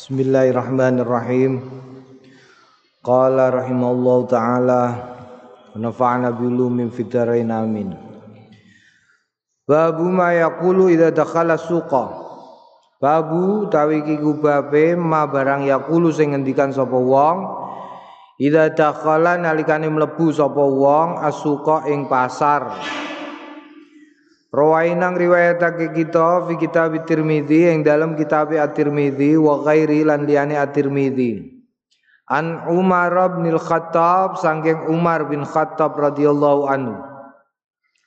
Bismillahirrahmanirrahim. Qala rahimallahu taala wa nafa'ana bilumin fitarain amin. Babu ma yaqulu idza dakhala suqa. Babu tawi iki ma barang yaqulu sing ngendikan sapa wong idza dakhala nalikane mlebu sapa wong asuqa ing pasar. Rawainang riwayatake kita fi kitab Tirmizi yang dalam kitab At-Tirmizi wa ghairi lan liyane At-Tirmizi. An Umar bin Khattab sangking Umar bin Khattab radhiyallahu anhu.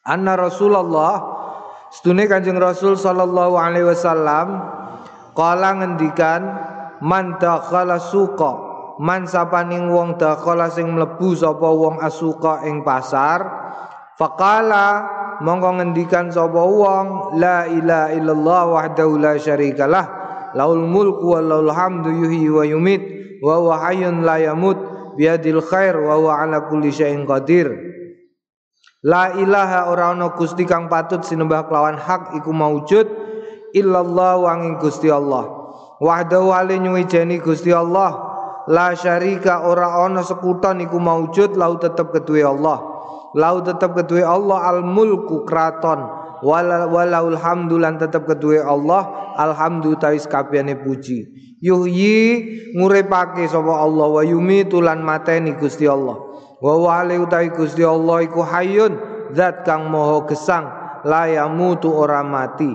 Anna Rasulullah Setune Kanjeng Rasul sallallahu alaihi wasallam kala ngendikan man dakhala suqa man sapaning wong dakhala sing mlebu sapa wong asuqa ing pasar faqala mongko ngendikan sapa wong la ilaha illallah wahdahu la syarikalah laul mulku wa laul hamdu yuhyi wa yumit wa huwa hayyun la yamut biadil khair wa huwa ala kulli syai'in qadir La ilaha ora ana Gusti kang patut sinembah kelawan hak iku maujud illallah wanging Gusti Allah. Wahdahu ale nyuwijeni Gusti Allah. La syarika ora ana sekuton iku maujud lau tetep keduwe Allah lau tetap kedua Allah al mulku kraton walaul hamdulan tetap kedua Allah alhamdu tawis kabehane puji. Yuhyi nguripake sapa Allah wa yumitu lan mateni Gusti Allah. Wa wali utawi Gusti Allah iku hayyun zat kang moho gesang la yamutu ora mati.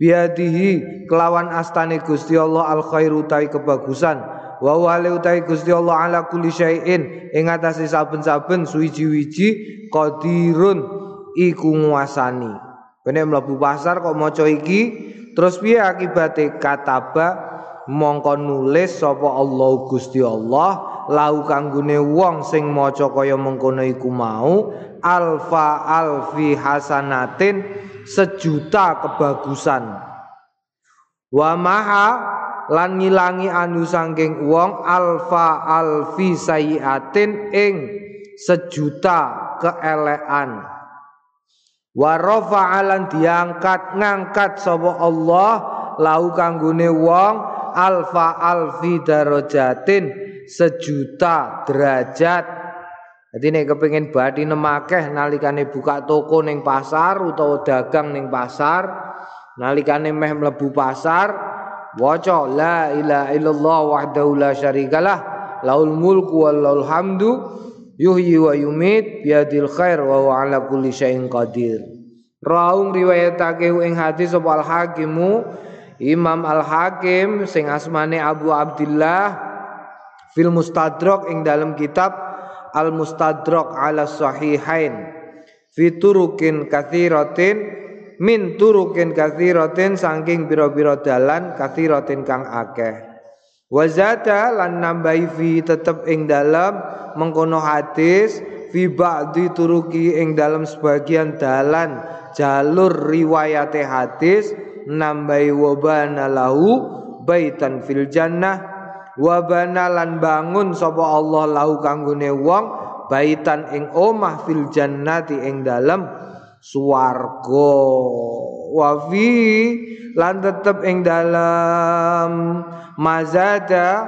Biadihi kelawan astane Gusti Allah al khairu tawi kebagusan wa utai Gusti Allah ala kulli syai'in. Ing atase saben-saben suwiji-wiji qadirun iku nguasani. Kene mlebu pasar kok maca iki? Terus piye akibate kataba? Mongko nulis sapa Allah Gusti Allah lau kanggone wong sing maca kaya mengkono iku mau alfa alfi hasanatin sejuta kebagusan. Wa maha lan ngilangi anu sangking wong alfa alfi sayiatin ing sejuta keelean warofa alan diangkat ngangkat sapa Allah lau kanggone wong alfa alfi darajatin sejuta derajat. Jadi nek kepengin badi nemakeh nalikane buka toko ning pasar utawa dagang ning pasar nalikane meh mlebu pasar Waca la ilaha illallah wahdahu la syarikalah laul mulku wal laul hamdu yuhyi wa yumit biadil khair wa huwa ala kulli syai'in qadir. Raung riwayatake ing hadis sapa al hakimu Imam al Hakim sing asmane Abu Abdullah fil Mustadrak ing dalam kitab Al Mustadrak ala Sahihain kathiratin min turukin kathiratin saking biro-biro dalan kathiratin kang akeh. Wazata lan nambahi fi tetep ing dalam mengkono hadis fi ba'di turuki ing dalam sebagian dalan jalur riwayate hadis nambahi wabana lahu baitan fil jannah. Wabana lan bangun sapa Allah lahu kanggone wong baitan ing omah fil jannati ing dalam suwargo. Wafi lan tetep ing dalam. Mazada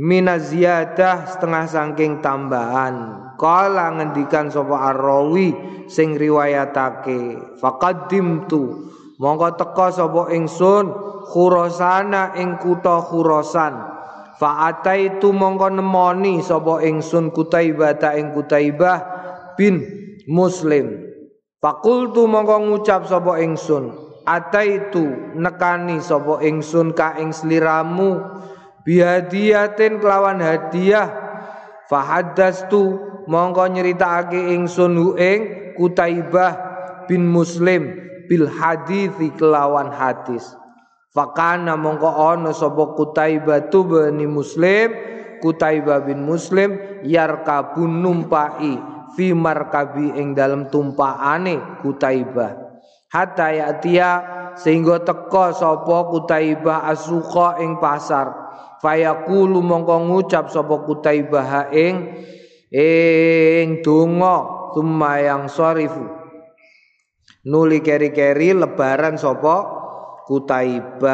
minaziyadah setengah sangking tambahan. Kala ngendikan sapa arrawi sing riwayatake faqaddimtu mongko teka sapa ingsun khurasana ing kutha fa ataitu mongko nemoni sapa ingsun kutaibah ta ing kutaibah bin muslim Fakultu mongko ngucap sapa ingsun, ataitu nekani sapa ingsun ka ing sliramu bihadiyatin kelawan hadiah. Fahaddastu mongko nyeritakake ingsun hu ing Kutaibah bin Muslim bil hadithi kelawan hadis. Fakana mongko ana sapa Kutaibah tu bani Muslim, Kutaibah bin Muslim yarkabun numpai fi markabi ing dalam tumpakane Kutaibah hatta ya sehingga teka sapa Kutaibah asuqa ing pasar. Fayaqulu mongko ngucap sapa Kutaibah ing ing donga summa yang sarifu nuli keri-keri lebaran sapa Kutaibah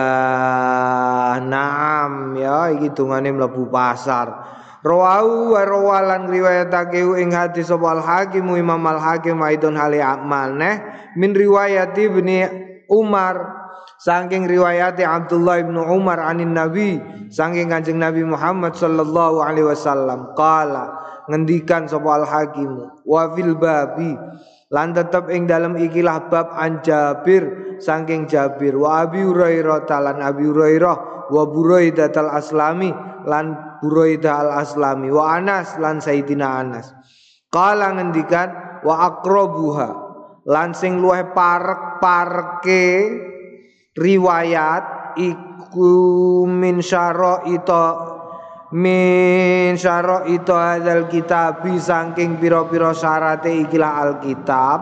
Naam ya iki dungane mlebu pasar Rawahu wa rawalan riwayatake ing hadis sapa al hakim Imam al hakim aidon hali maneh min riwayat ibni Umar. Saking riwayat Abdullah ibnu Umar anin Nabi saking Kanjeng Nabi Muhammad sallallahu alaihi wasallam qala ngendikan sapa al hakim wa fil babi lan tetep ing dalam ikilah bab an Jabir saking Jabir wa Abi Hurairah talan Abi Hurairah wa Buraidah al Aslami lan Buraidah al Aslami wa Anas lan Sayyidina Anas. Kala ngendikan wa akrobuha lan sing luwih parek-pareke riwayat iku min ito min ito hadzal kitab saking pira-pira syarate ikilah alkitab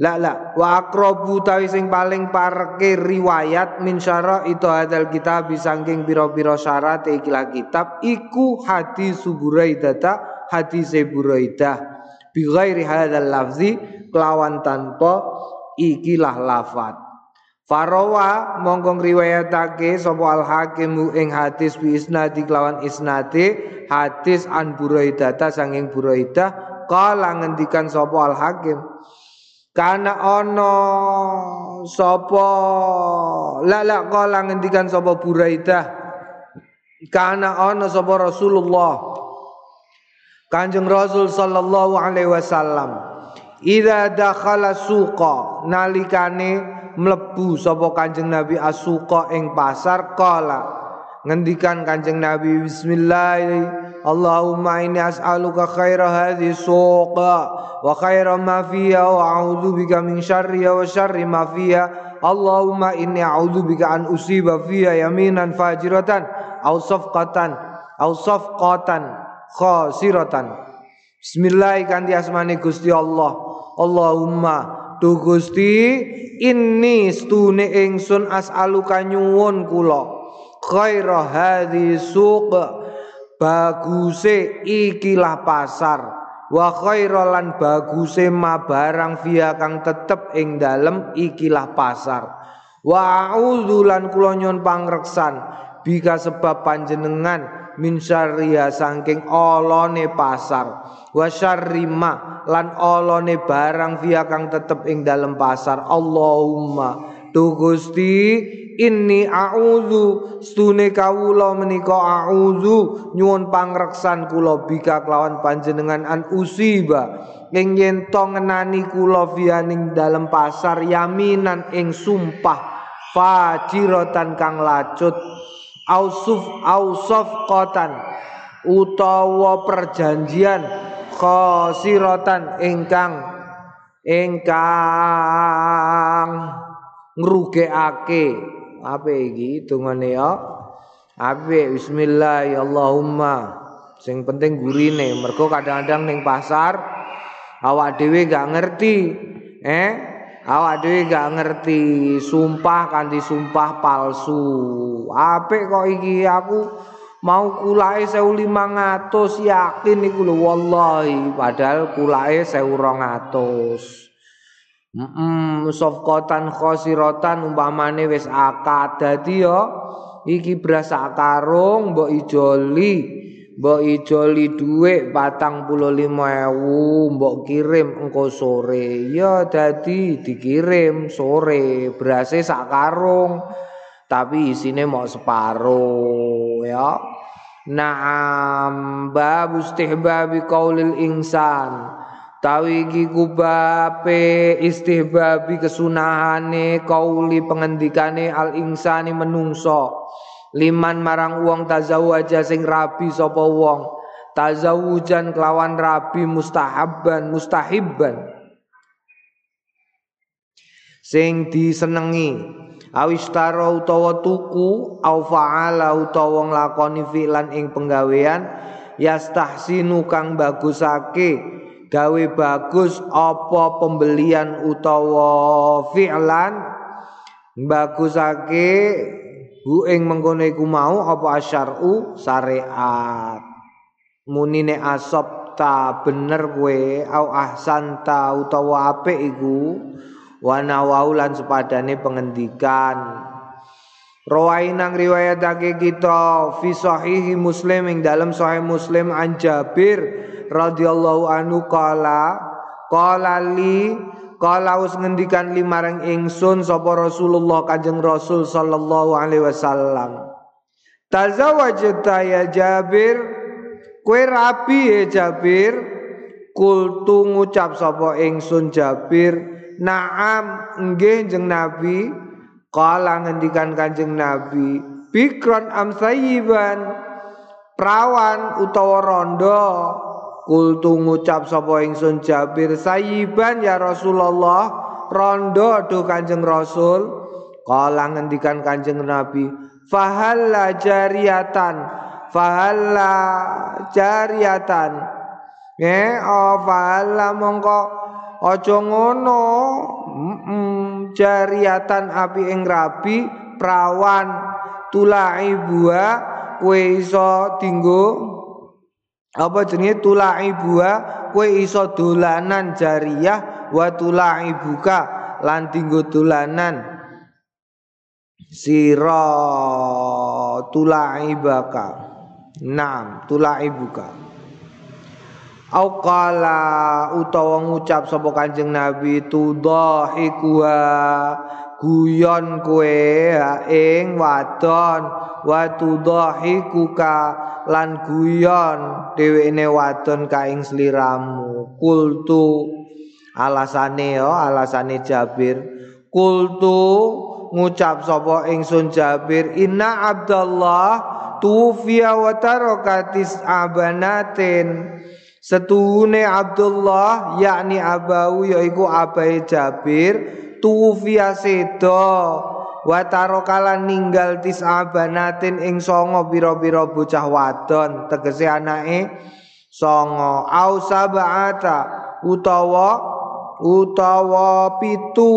La la wa aqrabu tawi sing paling parke riwayat min syara itu hadal kitab bisangking pira-pira syarat ikilah kitab iku hadis Buraidah hadis Buraidah. Bi ghairi hadzal lafzi kelawan tanpa ikilah lafat Farawa mongkong riwayatake sapa al hakim ing hadis bi isnadi kelawan isnade hadis an Buraidah sanging Buraidah kala ngendikan sapa al hakim Kana ono sapa la la kala ngendikan sapa Buraidah. Kana ono sapa Rasulullah. Kanjeng Rasul sallallahu alaihi wasallam. Idza dakhala suqa nalikane mlebu sapa Kanjeng Nabi asuqa ing pasar kala ngendikan Kanjeng Nabi bismillah Allahumma inni as'aluka khaira hadhi suqa wa khaira ma fiha wa a'udzu bika min syarri wa syarri ma fiha. Allahumma inni a'udzu bika an usiba fiha yaminan fajiratan aw safqatan aw safqatan khasiratan. Bismillah kanthi asmane Gusti Allah. Allahumma tu Gusti inni stune ingsun as'aluka nyuwun kula. Khaira hadhi suqa baguse ikilah pasar. Wa khairalan baguse ma barang via kang tetep ing dalem ikilah pasar. Wa a'udzu lan kula pangreksan. Bika sebab panjenengan min syarriha saking olone pasar. Wa syarrima lan olone barang via kang tetep ing dalem pasar. Allahumma tu Gusti inni a'udzu. Stune kawula menika a'udzu. Nyuwun pangreksan kula bika kelawan panjenengan an usiba. Ing yen to ngenani kula fianing dalem pasar yaminan ing sumpah fajiratan kang lacut. Ausuf ausaf kotan. Utawa perjanjian khosiratan ingkang ingkang ngrugekake. Apa iki dungane ya? Apik bismillah ya Allahumma. Sing penting gurine. Mergo kadang-kadang ning pasar awak dhewe gak ngerti eh? Awak dhewe gak ngerti sumpah kanthi sumpah palsu. Apik kok iki? Aku mau kulake 1500 yakin iku lho wallahi. Padahal kulake 1200 Sofkotan khosiratan umpamane wis akad. Dadi yo iki beras karung mbok ijoli. Mbok ijoli dhuwit 45000 mbok kirim engko sore. Ya dadi dikirim sore berase sak karung tapi isine mau separo ya. Naam bab istihbabi qaulil insan Tawi iki kubape istihbabi kesunahane kauli pengendikane al insani menungso. Liman marang wong tazawwaja sing rabi sapa wong. Tazawujan kelawan rabi mustahabban mustahibban. Sing disenengi awistara utawa tuku au faala utawa nglakoni fi'lan ing penggawean yastahsinu kang bagusake gawe bagus apa pembelian utawa fi'lan? Bagusake hu ing mengkono iku mau apa asyar'u? Syariat. Munine asop ta bener kowe au ahsan ta utawa apik iku wa nawaulan sepadane pengendikan Rawainang riwayatake kita fi sahihi Muslim ing dalam sahih Muslim an Jabir radhiyallahu anhu qala qala li qala us ngendikan limarang ingsun sapa Rasulullah Kanjeng Rasul sallallahu alaihi wasallam. Tazawwajta ya Jabir kowe rapi ya Jabir? Kultu ngucap sapa ingsun Jabir naam nggih jeng Nabi Kala ngendikan kanjeng Nabi Bikron am sayyiban Prawan utawa rondo. Kultu ngucap sapa ingsun Jabir Sayyiban ya Rasulullah Rondo do kanjeng Rasul. Kala ngendikan kanjeng Nabi Fahalla jariatan Fahalla jariatan Eh, oh fahalla mongko Ojo ngono jariatan api ing rabi prawan tulai bua kue iso tinggo apa jenenge tulai bua kue iso dolanan jariyah wa tulai buka lan tinggo dolanan. Sira tulai baka nam tulai buka au qala utawa ngucap sapa Kanjeng Nabi tudhahikuha guyon kowe ing wadon wa tudhahikuka lan guyon dhewekne wadon ka ing sliramu. Kultu alasane yo alasane Jabir. Kultu ngucap sapa ingsun Jabir inna Abdullah tufiya wa tarakatis abanatin Setuhune Abdullah yakni abau yaiku abai Jabir tufiya sedo. Wa tarokalan ninggal tis abanatin ing songo biro-biro bocah wadon. Tegese anake songo. Au sab'ata utawa utawa pitu.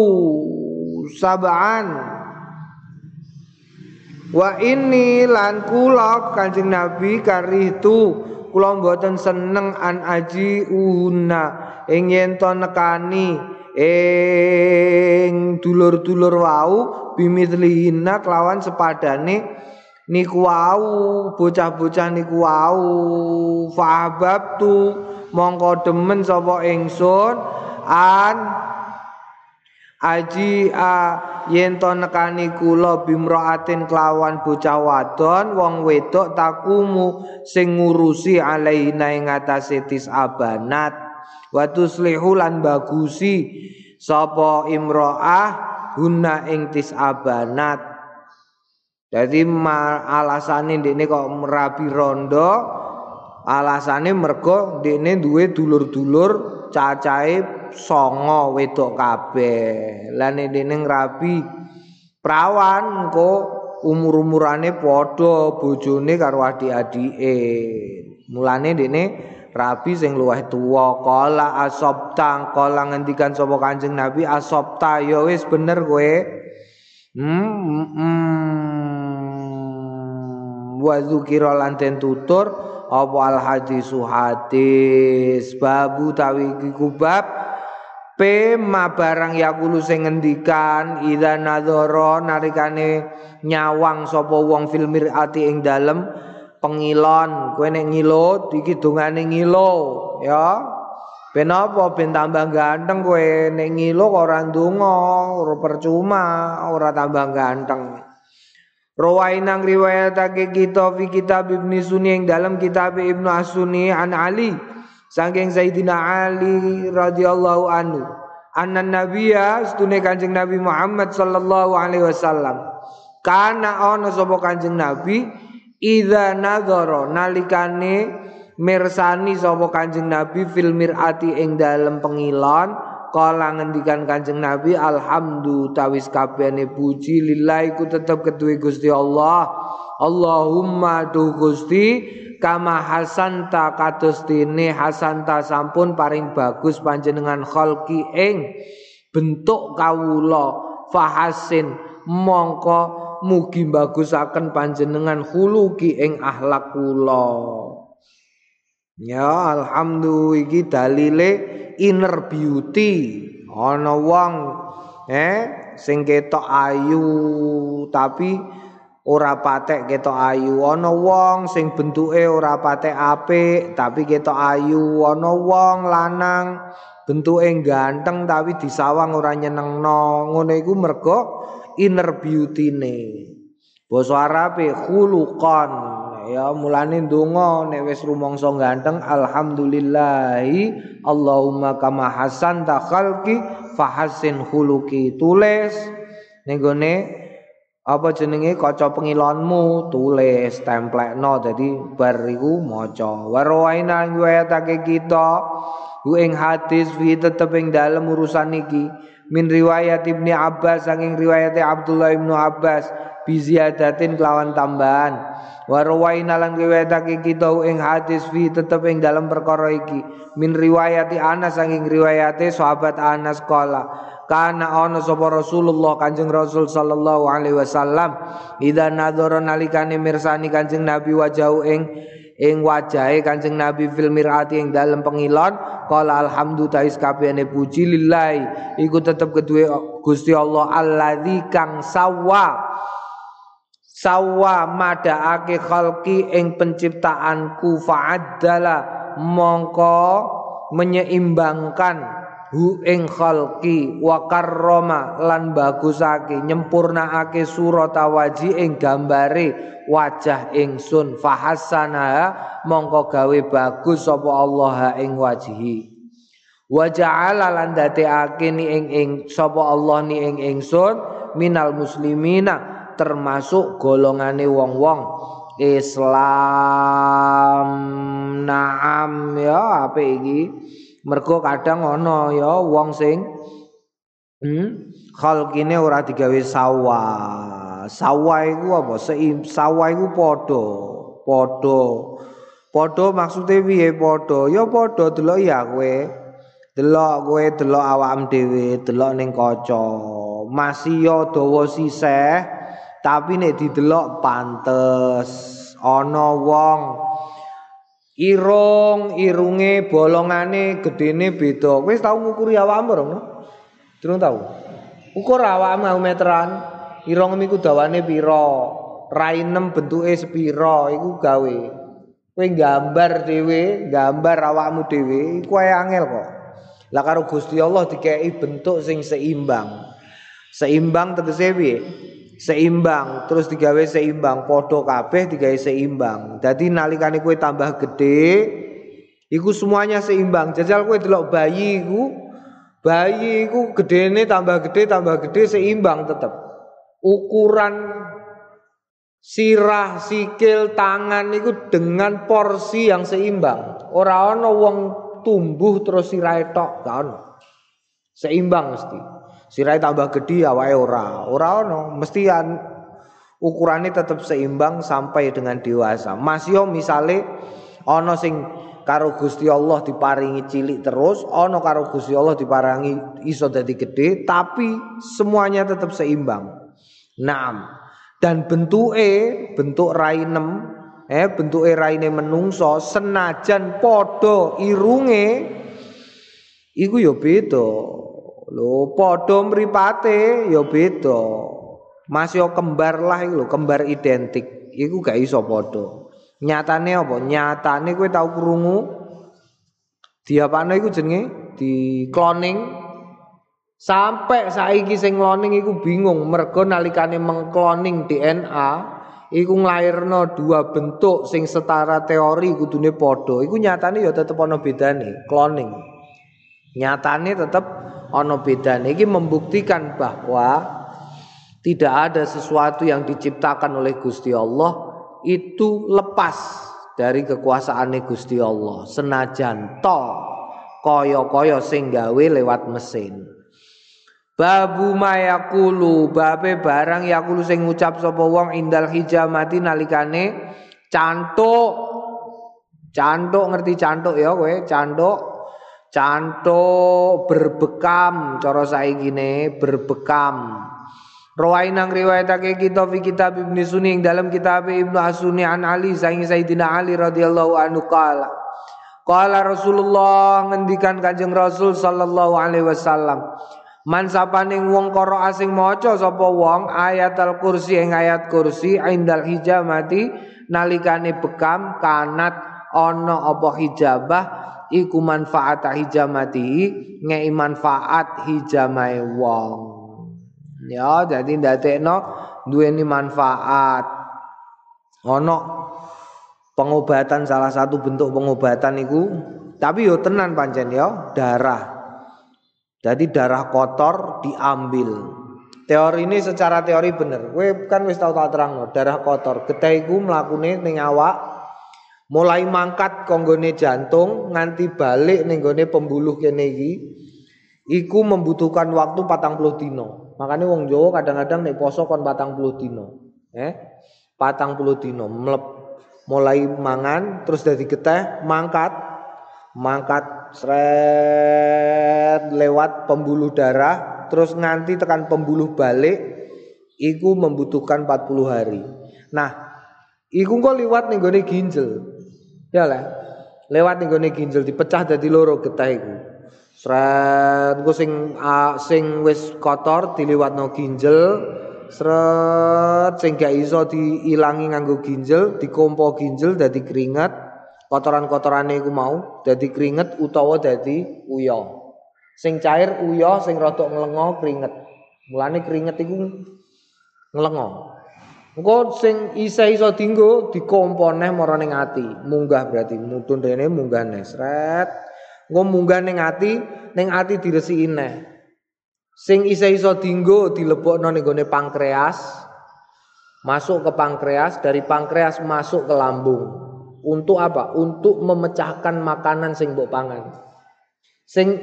Sab'an. Wa ini lan kula Kanjeng Nabi karihtu kula mboten seneng an aji una ing yen to nekani ing dulur-dulur wau bimidlihina kelawan sepadane niku wau bocah-bocah niku wau. Fahabab tu mongko demen sapa ingsun an aji a yen to nekani kula bimraatin kelawan bocah wadon wong wedok takumu sing ngurusi alaina ing atase tis abanat wa tuslihu lan bagusi sapa imroah guna ing tis abanat jadi alasane ndekne kok merabi rondo alasane mergo ndekne duwe dulur-dulur cacahe songo wedok kabeh. Lan dene rabi prawan engko umur-umurane padha bojone karo adik-adike. Mulane dene rabi sing luwih tuwa kala asabta kala ngendikan sapa kanjeng nabi? Asabta ya wis bener kowe. Hmm, hmm. wa zukira lan tutur apa al hadisu hadis babu tawi kubab P ma barang yakulu sing ngendikan idza nadzara narikane nyawang sapa wong fil mirati ing dalem pengilon. Kowe nek ngilo iki dongane ngilo ya. Ben apa ben tambah ganteng kowe nek ngilo ora ndonga ora percuma ora tambah ganteng. Rawainang riwayatake kita fi kitab Ibnu Sunni ing dalam kitab Ibnu Asuni an Ali Saking Sayyidina Ali radhiyallahu anhu. Anna Nabiya setune Kanjeng Nabi Muhammad sallallahu alaihi wasallam. Kana ana sapa Kanjeng Nabi idza nadzara nalikane mirsani sapa Kanjeng Nabi fil mirati ing dalem pengilon kala ngendikan Kanjeng Nabi alhamdu tawis kabehane puji lillahi ku tetep keduwe Gusti Allah. Allahumma tu Gusti kama hasanta kados dene hasanta sampun paring bagus panjenengan khalqi ing bentuk kawula. Fahasin mongko mugi bagusaken panjenengan huluki ing akhlak kula ya alhamdulillah iki dalile inner beauty. Ana wong eh sing ketok ayu tapi ora patek ketok ayu. Ana wong sing bentuke ora patek apik tapi ketok ayu. Ana wong lanang bentuke ganteng tapi disawang ora nyenengno. Ngono iku mergo inner beauty-ne. Basa arabe khuluqan ya mulane ndonga nek wis rumangsa ganteng alhamdulillahi Allahumma kama hasan ta khalqi fahasin khuluqi tulis. Ning apa jenenge kaca pengilonmu tulis templekno. Dadi bar iku maca warwaina riwayatake kita ku ing hadis fi tetep ing dalem urusan iki min riwayat Ibnu Abbas saking riwayat Abdullah Ibnu Abbas bi ziyadatin kelawan tambahan. Warwaina lan riwayatake kita ing hadis fi tetep ing dalem perkara iki. Min riwayat Anas saking riwayate sahabat Anas kala kana ana sapa Rasulullah Kanjeng Rasul sallallahu alaihi wasallam ida nadzara nalikane mirsani Kanjeng Nabi wajau ing ing wajahe Kanjeng Nabi fil mirati ing dalem pengilon qala alhamdu tais kabehane puji lillahi. Iku tetep kedue Gusti Allah alladzi kang sawa sawa madaake khalqi ing penciptaanku. Fa'addala mongko menyeimbangkan hu ing khalqi. Wa karrama lan bagusake nyempurnakake surata waji ing gambare wajah ingsun. Fahasana mongko gawe bagus sapa Allah ing wajihi. Wa ja'ala lan dadekake ni ing ing sapa Allah ni ing ingsun minal muslimina termasuk golongane wong-wong Islam naam ya apa iki Mergo kadang ana ya wong sing hmm, khalqine ora digawe sawah. Sawah iku apa? Seim sawah iku padha, padha. Padha maksude piye padha? Ya padha delok ya kowe. Delok kowe delok awakmu dhewe, delok ning kaca. Masih ya dawa siseh, tapi nek didelok pantes. Ana wong Irung, irunge, bolongane, gedene beda. Wis tau ngukuri awakmu rong? Durung tau. Ukur awakmu meteran. Irung iku dawane pira? Rainem bentuke sepira? Iku gawe. Kowe gambar dhewe, gambar awakmu dhewe, iku angel kok. Lah karo Gusti Allah dikeki bentuk sing seimbang. Seimbang tegese piye? Seimbang terus digawe seimbang podo kabeh digawe seimbang. Jadi nalikane kue tambah gede iku semuanya seimbang. Jajal kue delok bayi iku bayi iku gedene tambah gede tambah gede seimbang tetep. Ukuran sirah sikil tangan iku dengan porsi yang seimbang. Ora ana wong tumbuh terus sirahe tok gak seimbang mesti Sirai tambah gede awake ora. Ora ono, mesti an, ukurannya tetap seimbang sampai dengan dewasa. Masih misale ono sing karo Gusti Allah diparingi cilik terus, ono karo Gusti Allah diparingi iso dadi gede, tapi semuanya tetap seimbang. Naam. Dan bentuke bentuk rainem eh bentuke raine menungso senajan padha irunge iku ya beda. Lho padha mripate ya beda. Masih kembar lah iku lho, kembar identik. Iku gak iso padha. Nyatane apa? Nyatane kowe tau krungu diapane iku jenenge di cloning sampai saiki sing cloning iku bingung mergo nalikane mengcloning DNA iku nglairno dua bentuk sing setara teori kudune padha iku nyatane ya tetep ana bedane cloning nyatane tetep ono bedane iki membuktikan bahwa tidak ada sesuatu yang diciptakan oleh Gusti Allah itu lepas dari kekuasaan Gusti Allah. Senajan to kaya-kaya sing gawe lewat mesin. Babu mayakulu babe barang yakulu sing ngucap sapa wong indal hijamati nalikane cantuk. Cantuk ngerti cantuk ya kowe? Cantuk cantuk berbekam cara saikine berbekam. Rawainang riwayatake kita fi kitab Ibnu Sunni dalam kitab Ibnu Asuni an Ali saing Sayyidina Ali radhiyallahu anhu qala. Qala Rasulullah ngendikan Kanjeng Rasul sallallahu alaihi wasallam Man sapaning wong karo asing maca sapa wong ayat al kursi ing ayat kursi indal hijamati nalikane bekam kanat ana apa hijabah iku manfaat hijamati ngei manfaat hijamai wong ya jadi ndadekno duweni manfaat ono pengobatan salah satu bentuk pengobatan itu tapi yo tenan pancen yo darah jadi darah kotor diambil. Teori ini secara teori bener. Gue kan wis tau tak terang darah kotor. Getih iku mlakune ning mulai mangkat konggone jantung nganti balik ning pembuluh kene iki iku membutuhkan waktu patang puluh dino. Makanya wong Jawa kadang-kadang nek poso kon patang puluh dino. Eh, patang puluh dino mlep mulai mangan terus dari getih mangkat mangkat seret lewat pembuluh darah terus nganti tekan pembuluh balik iku membutuhkan 40 hari. Nah, iku kok liwat ning ginjal. Ya lah. Lewat ning gone ginjal dipecah dadi loro getah iku. Sret engko sing uh, sing wis kotor diliwatno ginjal, seret sing gak iso diilangi nganggo ginjal, dikompo ginjal dadi keringat, kotoran-kotorane iku mau dadi keringet utawa dadi uyo. Sing cair uyo, sing rada nglengo keringet. Mulane keringet iku nglengo. Engko sing isih iso dinggo dikompo neh ning ati. Munggah berarti mutun rene munggah nesret. Engko munggah ning ati, ning ati diresiki neh. Sing isih iso dinggo dilebokno ning gone pankreas. Masuk ke pankreas, dari pankreas masuk ke lambung. Untuk apa? Untuk memecahkan makanan sing mbok pangan. Sing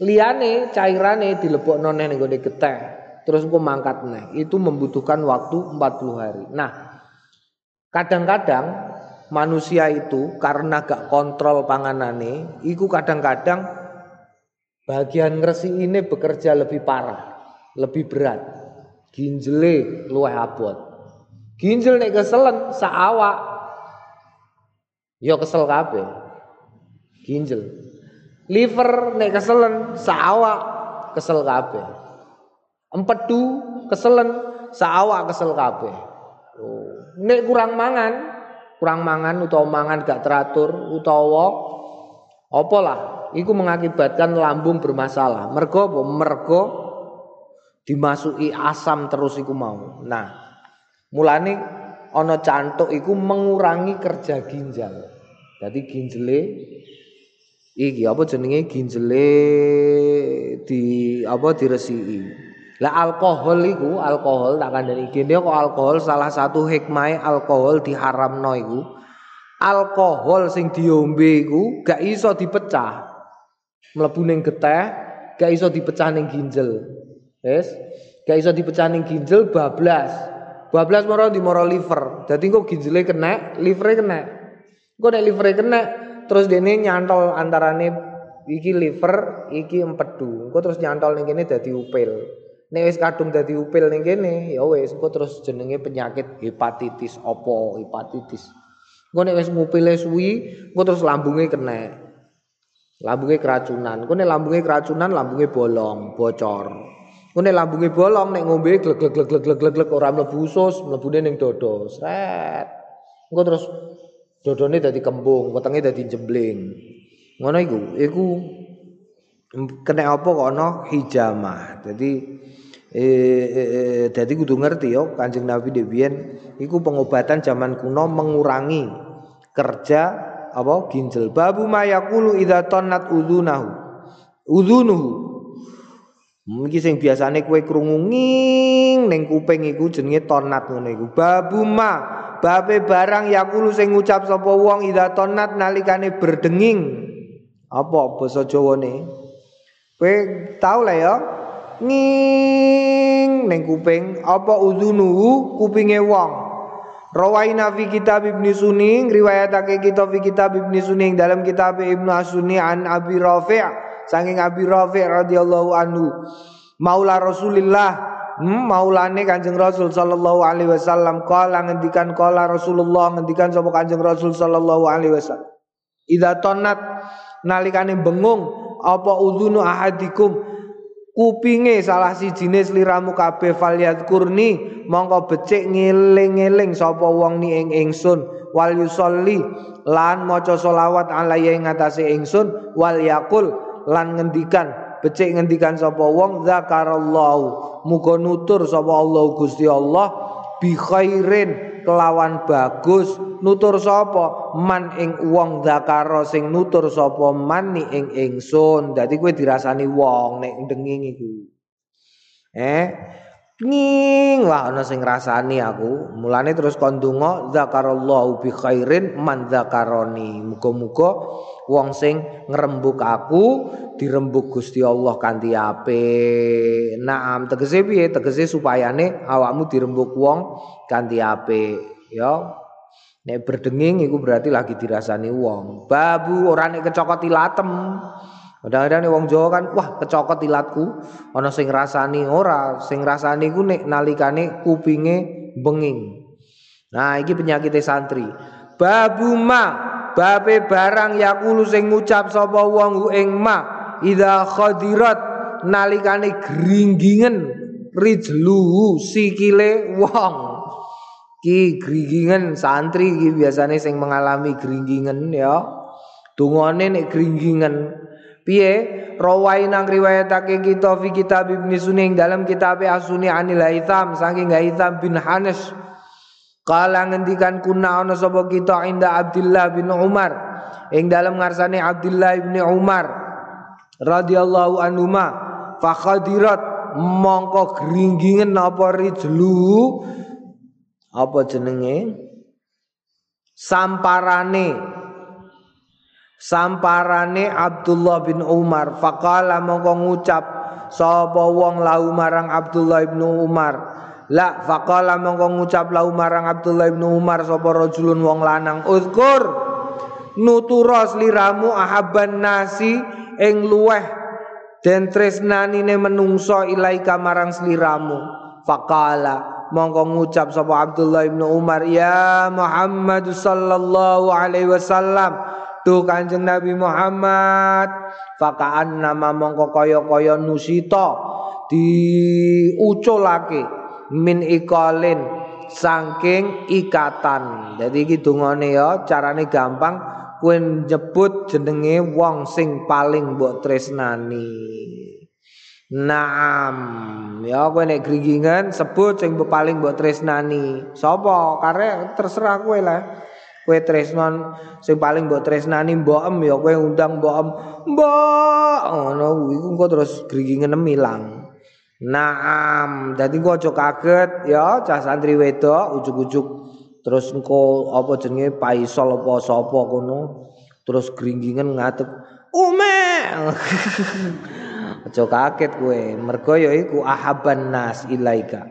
liyane cairane dilebokno neh ning gone getih, terus engko mangkat neh. Itu membutuhkan waktu 40 hari. Nah, kadang-kadang manusia itu karena gak kontrol panganane, iku kadang-kadang bagian ngresi ini bekerja lebih parah, lebih berat. Ginjele luwih abot. Ginjel nek keselen sak awak Ya kesel kabeh. Ginjel. Liver nek keselen sawak kesel kabeh. Empedu keselen sawak kesel kabeh. Oh. Nek kurang mangan, kurang mangan utawa mangan gak teratur utawa apa lah iku mengakibatkan lambung bermasalah. Mergo apa? Mergo dimasuki asam terus iku mau. Nah, mulane ana cantuk iku mengurangi kerja ginjal. Jadi ginjele iki apa jenenge ginjele di apa diresiki. Lah alkohol iku, alkohol tak kandhani gene kok alkohol salah satu hikmah alkohol diharamno iku. Alkohol sing diombe iku gak iso dipecah. Mlebu ning getih, gak iso dipecah ning ginjal. Wes, gak iso dipecah ning ginjal bablas. Bablas moro di moro liver. Dadi kok ginjele kena, livere kena. Kok nek livere kena, terus dene nyantol antarane iki liver, iki empedu. Engko terus nyantol ning kene dadi upil. Nek wis kadung dadi upil ning kene, ya wis engko terus jenenge penyakit hepatitis opo, hepatitis. Engko nek wis ngupile suwi, engko terus lambunge kena. Lambunge keracunan. Engko nek lambunge keracunan, lambunge bolong, bocor. Ngene lambunge bolong nek ngombe glek ora mlebu usus, mlebune ning dodo. Sret. Engko terus dodone dadi kembung, wetenge dadi jembling. Ngono iku, iku kena apa kok ana hijamah. Dadi eh, eh, dadi kudu ngerti yo Kanjeng Nabi Debian iku pengobatan zaman kuno mengurangi kerja apa ginjal. Babu mayakulu idza tannat udzunahu. Udzunuhu Iki sing biasane kowe krungu nging ning kuping iku jenenge tonat ngono iku. Babuma, babe barang yakulu sing ngucap sapa wong ida tonat nalikane berdenging. Apa basa Jawane? Kowe tau lah ya. Nging ning kuping apa udunu kupinge wong. Rawaina fi kitab Ibnu Sunni riwayatake kita fi kitab Ibnu Sunni dalam kitab Ibnu Asuni an Abi Rafi' saking Abi Rafi radhiyallahu anhu Maula Rasulillah hmm, maulane Kanjeng Rasul sallallahu alaihi wasallam kala ngendikan kala Rasulullah ngendikan sapa Kanjeng Rasul sallallahu alaihi wasallam Idza tonat nalikane bengung apa udhunu ahadikum? Kupinge salah si jenis liramu kabeh falyat kurni mongko becik ngeling-eling sapa wong ni ing ingsun. Wal yusolli lan maca selawat alaihi ing atase ingsun. Wal yakul lan ngendikan becik ngendikan sapa wong zakarallahu muga nutur sapa Allah Gusti Allah bi khairin kelawan bagus nutur sapa? Man ing wong zakara sing nutur sapa? Man ni ing ingsun. Dadi kowe dirasani wong nek ndenging iku eh Ning wah ana sing ngrasani aku. Mulane terus kon donga zakarallahu bi khairin man zakaroni. Muga-muga wong sing ngrembug aku dirembug Gusti Allah kanthi apik. Naam tegese piye? Tegese supayane awakmu dirembug wong kanthi apik, ya. Nek berdenging iku berarti lagi dirasani wong. Babu ora nek kecokot ilatem. Kadang-kadang wong Jawa kan, wah kecokot ilatku, ana sing rasani ora, sing rasani ku nek nalikane kupinge benging. Nah, iki penyakit santri. Babu ma, babe barang yakulu sing ngucap sapa wong ing ma, idza khadirat nalikane gringgingen rijlu sikile wong. Ki gringgingen santri iki biasane sing mengalami gringgingen ya. Dungane nek gringgingen Piye? Rawaina riwayatake kita fi kitab Ibnu Suning dalam kitab Asuni Anil Haitham saking Haitham bin Hanes Kala ngendikan kuna ana sapa kita inda Abdullah bin Umar ing dalam ngarsane Abdullah bin Umar radhiyallahu anhuma fa khadirat mongko gringgingen apa rijlu apa jenenge? Samparane samparane Abdullah bin Umar. Faqala mongko ngucap sapa wong lahu marang Abdullah bin Umar? La faqala mongko ngucap lahu marang Abdullah bin Umar sapa rajulun wong lanang? Uzkur nuturos liramu ahabban nasi ing luweh den tresnanine menungso ilaika marang sliramu. Faqala mongko ngucap sapa Abdullah bin Umar? Ya Muhammad sallallahu alaihi wasallam Duh Kanjeng Nabi Muhammad fakaan nama mongko kaya-kaya nusita diuculake min ikalin saking ikatan. Jadi iki dungane ya carane gampang kowe nyebut jenenge wong sing paling mbok tresnani. Naam, ya kowe nek gringingan sebut sing paling mbok tresnani. Sapa? Karek terserah kowe lah. Kowe tresnan sing paling mbok tresnani mbokem ya kowe undang mbokem mbok! Ngono iku engko terus gringingen ilang naam dadi engko aja kaget ya cah santri wedok ujug-ujug terus engko apa jenenge paisol apa sapa kono terus gringgingen ngadeg ume! Aja kaget kowe. Mergo ya iku ahaban nas ilaika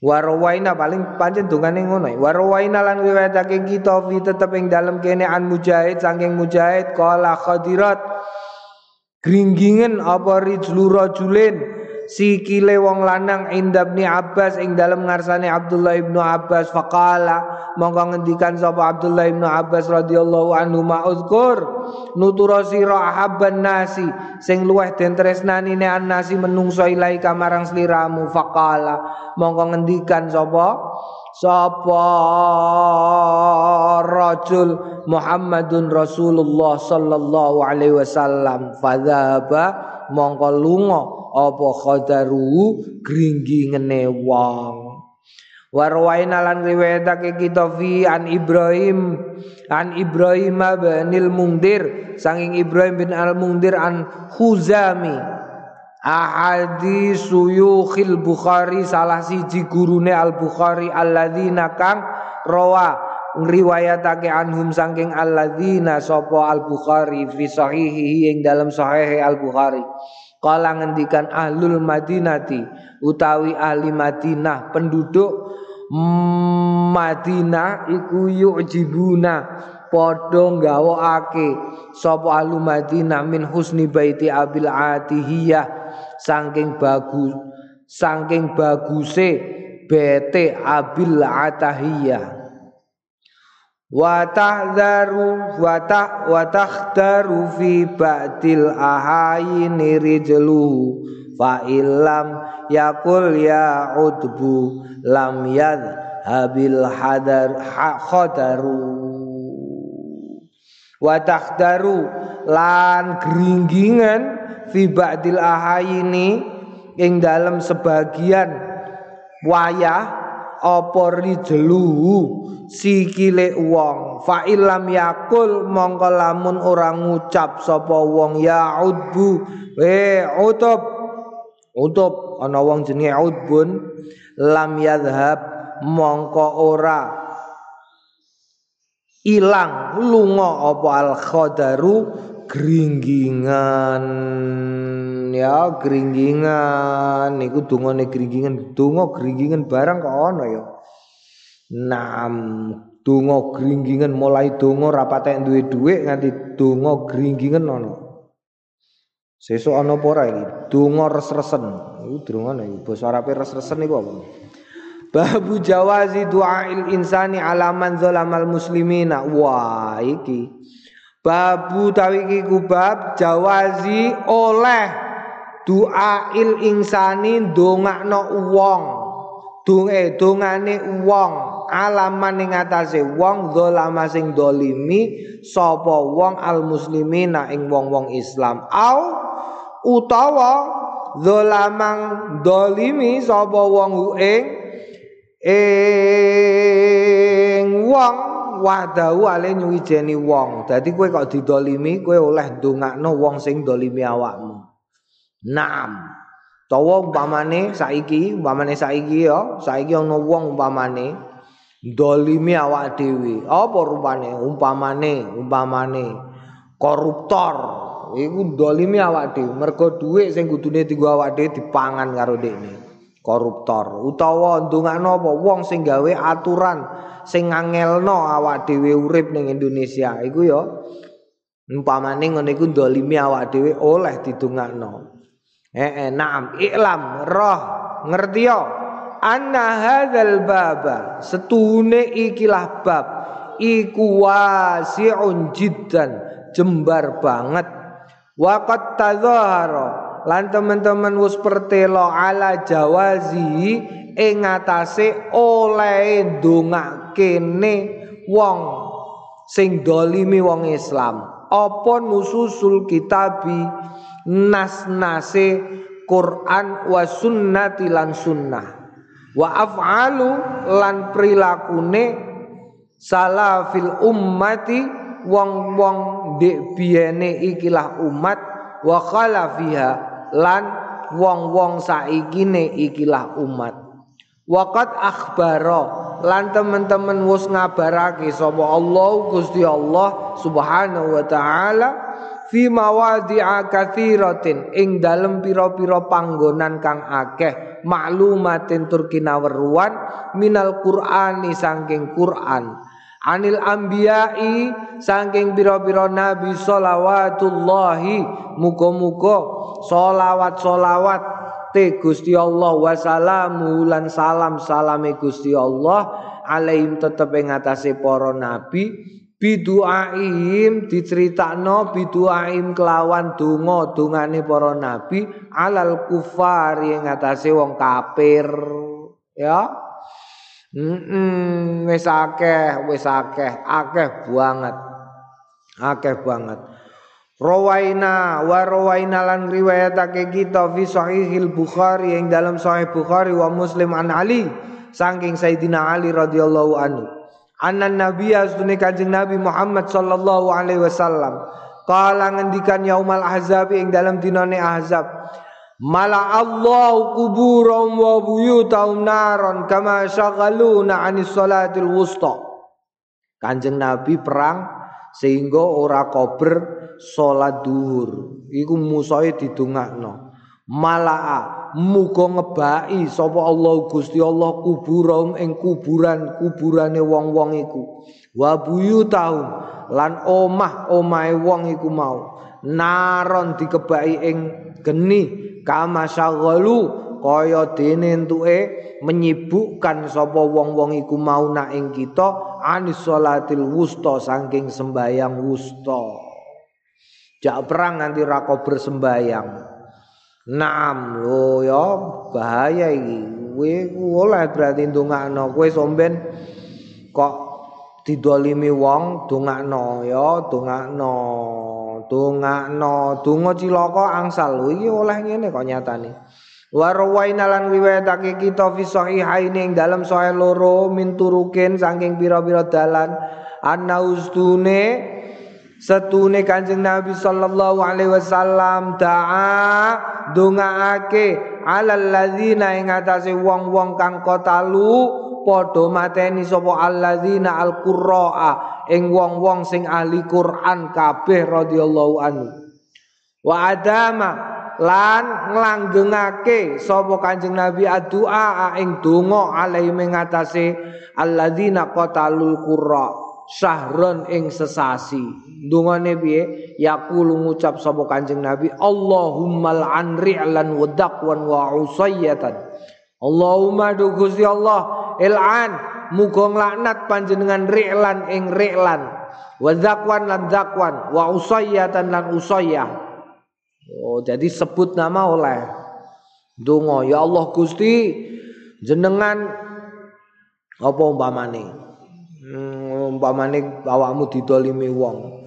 Warawaina paling pancen dongane ngono. Warawaina lan riwayatake kita fi tetep ing dalem kene an mujahid saking mujahid qala khadirat gringgingen apa rijlu rajulin sikile wong lanang indabni Abbas ing dalam ngarsane Abdullah ibnu Abbas. Faqala mongko ngendikan sapa Abdullah ibnu Abbas radhiyallahu anhu ma'uzkur nutura sira ahabban nasi sing luweh den tresnani ne nasi menungso ilai kamarang sliramu. Faqala mongko ngendikan sapa? Sapa rajul Muhammadun Rasulullah sallallahu alaihi wasallam. Fadzaba mongko lunga apa khadaru gringgingene wong. Warwaina lan riwayatake kita fi an Ibrahim an Ibrahim bin Mungdir sanging Ibrahim bin Al Mungdir an Khuzami. Ahadi suyukhil Bukhari salah siji gurune Al Bukhari alladzina kang rawa ngriwayatake anhum saking alladzina sapa Al Bukhari fi sahihi ing dalam sahih Al Bukhari Kala ngendikan ahlul madinati utawi ahli Madinah penduduk Madinah iku yu'jibuna padha gawokake sapa ahli Madinah min husni baiti Abil Atihiyah? Saking bagus saking baguse bete Abil Atahiyah wa tahzaru wa ta wa takhtaru fi ba'dil ahayini rijlu. Fa illam yakul ya udbu lam habil hadar khadaru wa lan gringgingan fi ba'dil ahayini ing dalam sebagian wayah apa rijluhu sikile wong. Fa illam yakul mongko lamun ora ngucap sapa wong. Ya udbu. We utub. Utub. Ana wong jenenge udbun. Lam yadhhab mongko ora ilang lunga apa al khadaru gringgingan ya gringgingan niku dungane gringgingan donga gringgingan barang kok ana ya? Nam donga gringgingan mulai donga ra patek duwe dhuwit nganti donga gringgingan ana sesuk ana apa ora iki? Donga res-resen iku durungane basa Arabe res-resen niku apa? Babu jawazi du'ail insani ala man zalamal muslimina. Wah, iki. Babu tawiki kubab jawazi oleh du'ail insani dongakno wong. Dunge dongane wong alaman ing atase wong zalama sing dolimi sapa wong al muslimina ing wong-wong Islam. Au utawa zalamang dolimi sapa wong ing ing wong wadahu ale nyuwijeni wong. Dadi kowe kok didolimi, kowe oleh ndongakno wong sing dolimi awakmu. Naam. Tawa umpamane saiki, umpamane saiki ya, saiki ana wong umpamane dolimi awak dhewe. Apa rupane? Umpamane, umpamane koruptor. Iku dolimi awak dhewe. Mergo dhuwit sing kudune dienggo awak dhewe dipangan karo dekne. Koruptor. Utawa ndongakno apa? Wong sing gawe aturan sing ngangelno awak dhewe urip ning Indonesia. Iku ya umpamane ngene iku ndolimi awak dhewe oleh didongakno. Eh, eh naam. Iklam roh ngerti yo anna hadzal baba setune ikilah bab. Iku wasi'un jiddan jembar banget. Waqat tadzahara lan teman-teman wis pertelo ala jawazi ing atase oleh ndongakene wong sing dolimi wong Islam. Apa nususul kitabi? Nas-nase Quran wa sunnati lan sunnah. Wa af'alu lan prilakune salafil ummati wong-wong dek biyene ikilah umat wa khalafiha lan wong-wong saikine ikilah umat. Waqat akhbaro lan teman-teman wis ngabarake sapa Allah Gusti Allah Subhanahu wa taala fi mawadi'a katsiratin ing dalem pira-pira panggonan kang akeh maklumatin tur kinaweruan minal qur'ani saking Qur'an anil ambiyai saking biro-biro nabi solawatullahi muga-muga solawat-solawat te Gusti Allah. Wasalamu lan salam salame Gusti Allah. Alaihim tetep ing atase para nabi. Biduaim diceritakno biduaim kelawan donga dongane para nabi. Alal kufar ing atase wong kafir. Ya Hmm, wis akeh, wis akeh, akeh banget. Akeh banget. Rawaina wa rawaina lan riwayatake kita fi sahihil Bukhari yang dalam sahih Bukhari wa Muslim an Ali saking Sayyidina Ali radhiyallahu anhu. Anna Nabi asdune Kanjeng Nabi Muhammad sallallahu alaihi wasallam kala ngendikan yaumal ahzab ing dalam dinane ahzab Mala Allah kuburum wa buyutahum naron kama syaghaluna anis salatil wusta. Kanjeng Nabi perang sehingga ora kober salat duhur. Iku musuhe didongakno. Malaa muga ngebaki sapa Allah Gusti Allah kuburum ing kuburan-kuburane wong-wong iku. Wa buyutahum lan omah-omahe wong iku mau. Naron dikebaki ing geni kama syaghalu kaya dene entuke menyibukkan sapa wong-wong iku mau nak ing kita anis salatil wusta saking sembayang wusta jak perang nanti rako bersembayang Naam lho ya bahaya iki. Kowe oleh berarti ndongakno kowe somben kok didolimi wong dongakno ya dongakno. Dongakno, donga cilaka angsal. Iki oleh ngene kok nyatane. Wa rawaina lan riwayatake kita fi sahihaini ing dalem sahih loro min turukin saking pira-pira dalan anna ustune setune Kanjeng Nabi sallallahu alaihi wasallam da'a dongaake alal ladzina ing atase wong-wong kang kotalu padha mateni sapa alladzina alqurraa ing wong-wong sing ahli Quran kabeh radhiyallahu anhu. Wa adama lan nglanggengake sapa Kanjeng Nabi addu'a ing donga alaihi mengatasi alladzina qatalul qurra syahron ing sesasi. Dungane piye? Yaqulu ngucap sapa Kanjeng Nabi Allahumma al'an ri'lan wa wa usayyatan. Allahumma du Allah il'an muga nglaknat panjenengan ri'lan ing ri'lan. Wa daqwan lan daqwan wa usayyatan lan usayyah. Oh jadi sebut nama oleh donga. Ya Allah Gusti jenengan apa umpamane? Hmm, umpamane awakmu didolimi wong.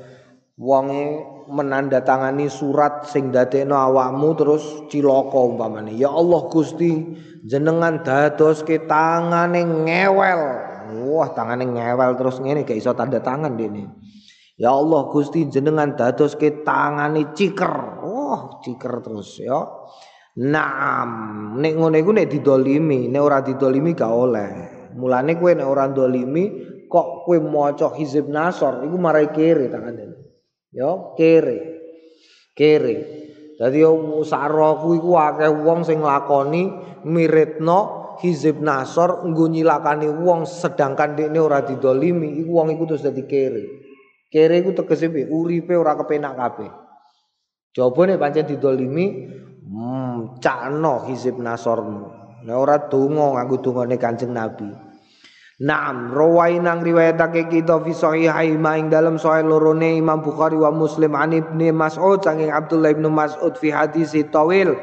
Wonge menandatangani surat sing dadekno awakmu terus cilaka umpamane. Ya Allah Gusti, jenengan dadoske tangane ngewel. Wah, tangane ngewel terus ngene gak iso tanda tangan dene. Ya Allah Gusti jenengan dadoske tangane ciker. Wah, ciker terus ya. Naam, nek ngene iku nek didolimi, nek ora didolimi gak oleh. Mulane kowe nek ora dolimi kok kowe maca hizib nasor iku marai kere tangane. Ya, kere. Kere. Dadi saroku iku akeh wong sing nglakoni miritno hizib nasor nggo nyilakani wong sedangkan dekne ora didolimi iku wong iku terus dadi kere. Kere iku tegese piye? Uripe ora kepenak kabeh. Jawabane pancen didolimi hmm, cakno hizib nasormu. Nek ora donga nganggo dongane Kanjeng Nabi. Naam rawainang riwayatake kita fi sahihai ing dalam sahih lorone Imam Bukhari wa Muslim an Ibnu Mas'ud saking Abdullah bin Mas'ud fi hadis tawil.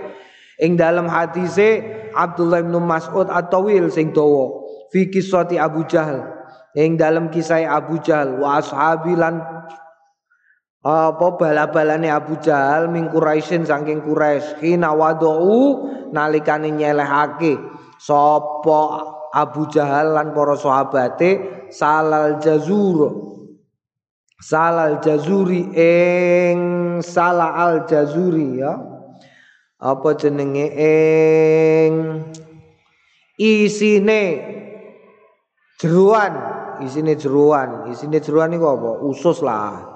Ing dalam hadise Abdullah bin Mas'ud at-tawil sing dawa fi kisati Abu Jahal ing dalam kisah Abu Jahal wa ashabi lan apa bala-balane Abu Jahal ming Quraisyin saking Quraisy hina nalikane nyelehake. Sapa Abu Jahal lan para sahabate salal jazur. Salal jazuri ing sala al jazuri ya. Apa jenenge? Ing isine jeruan. Isine jeruan. Isine jeruan iku apa? Usus lah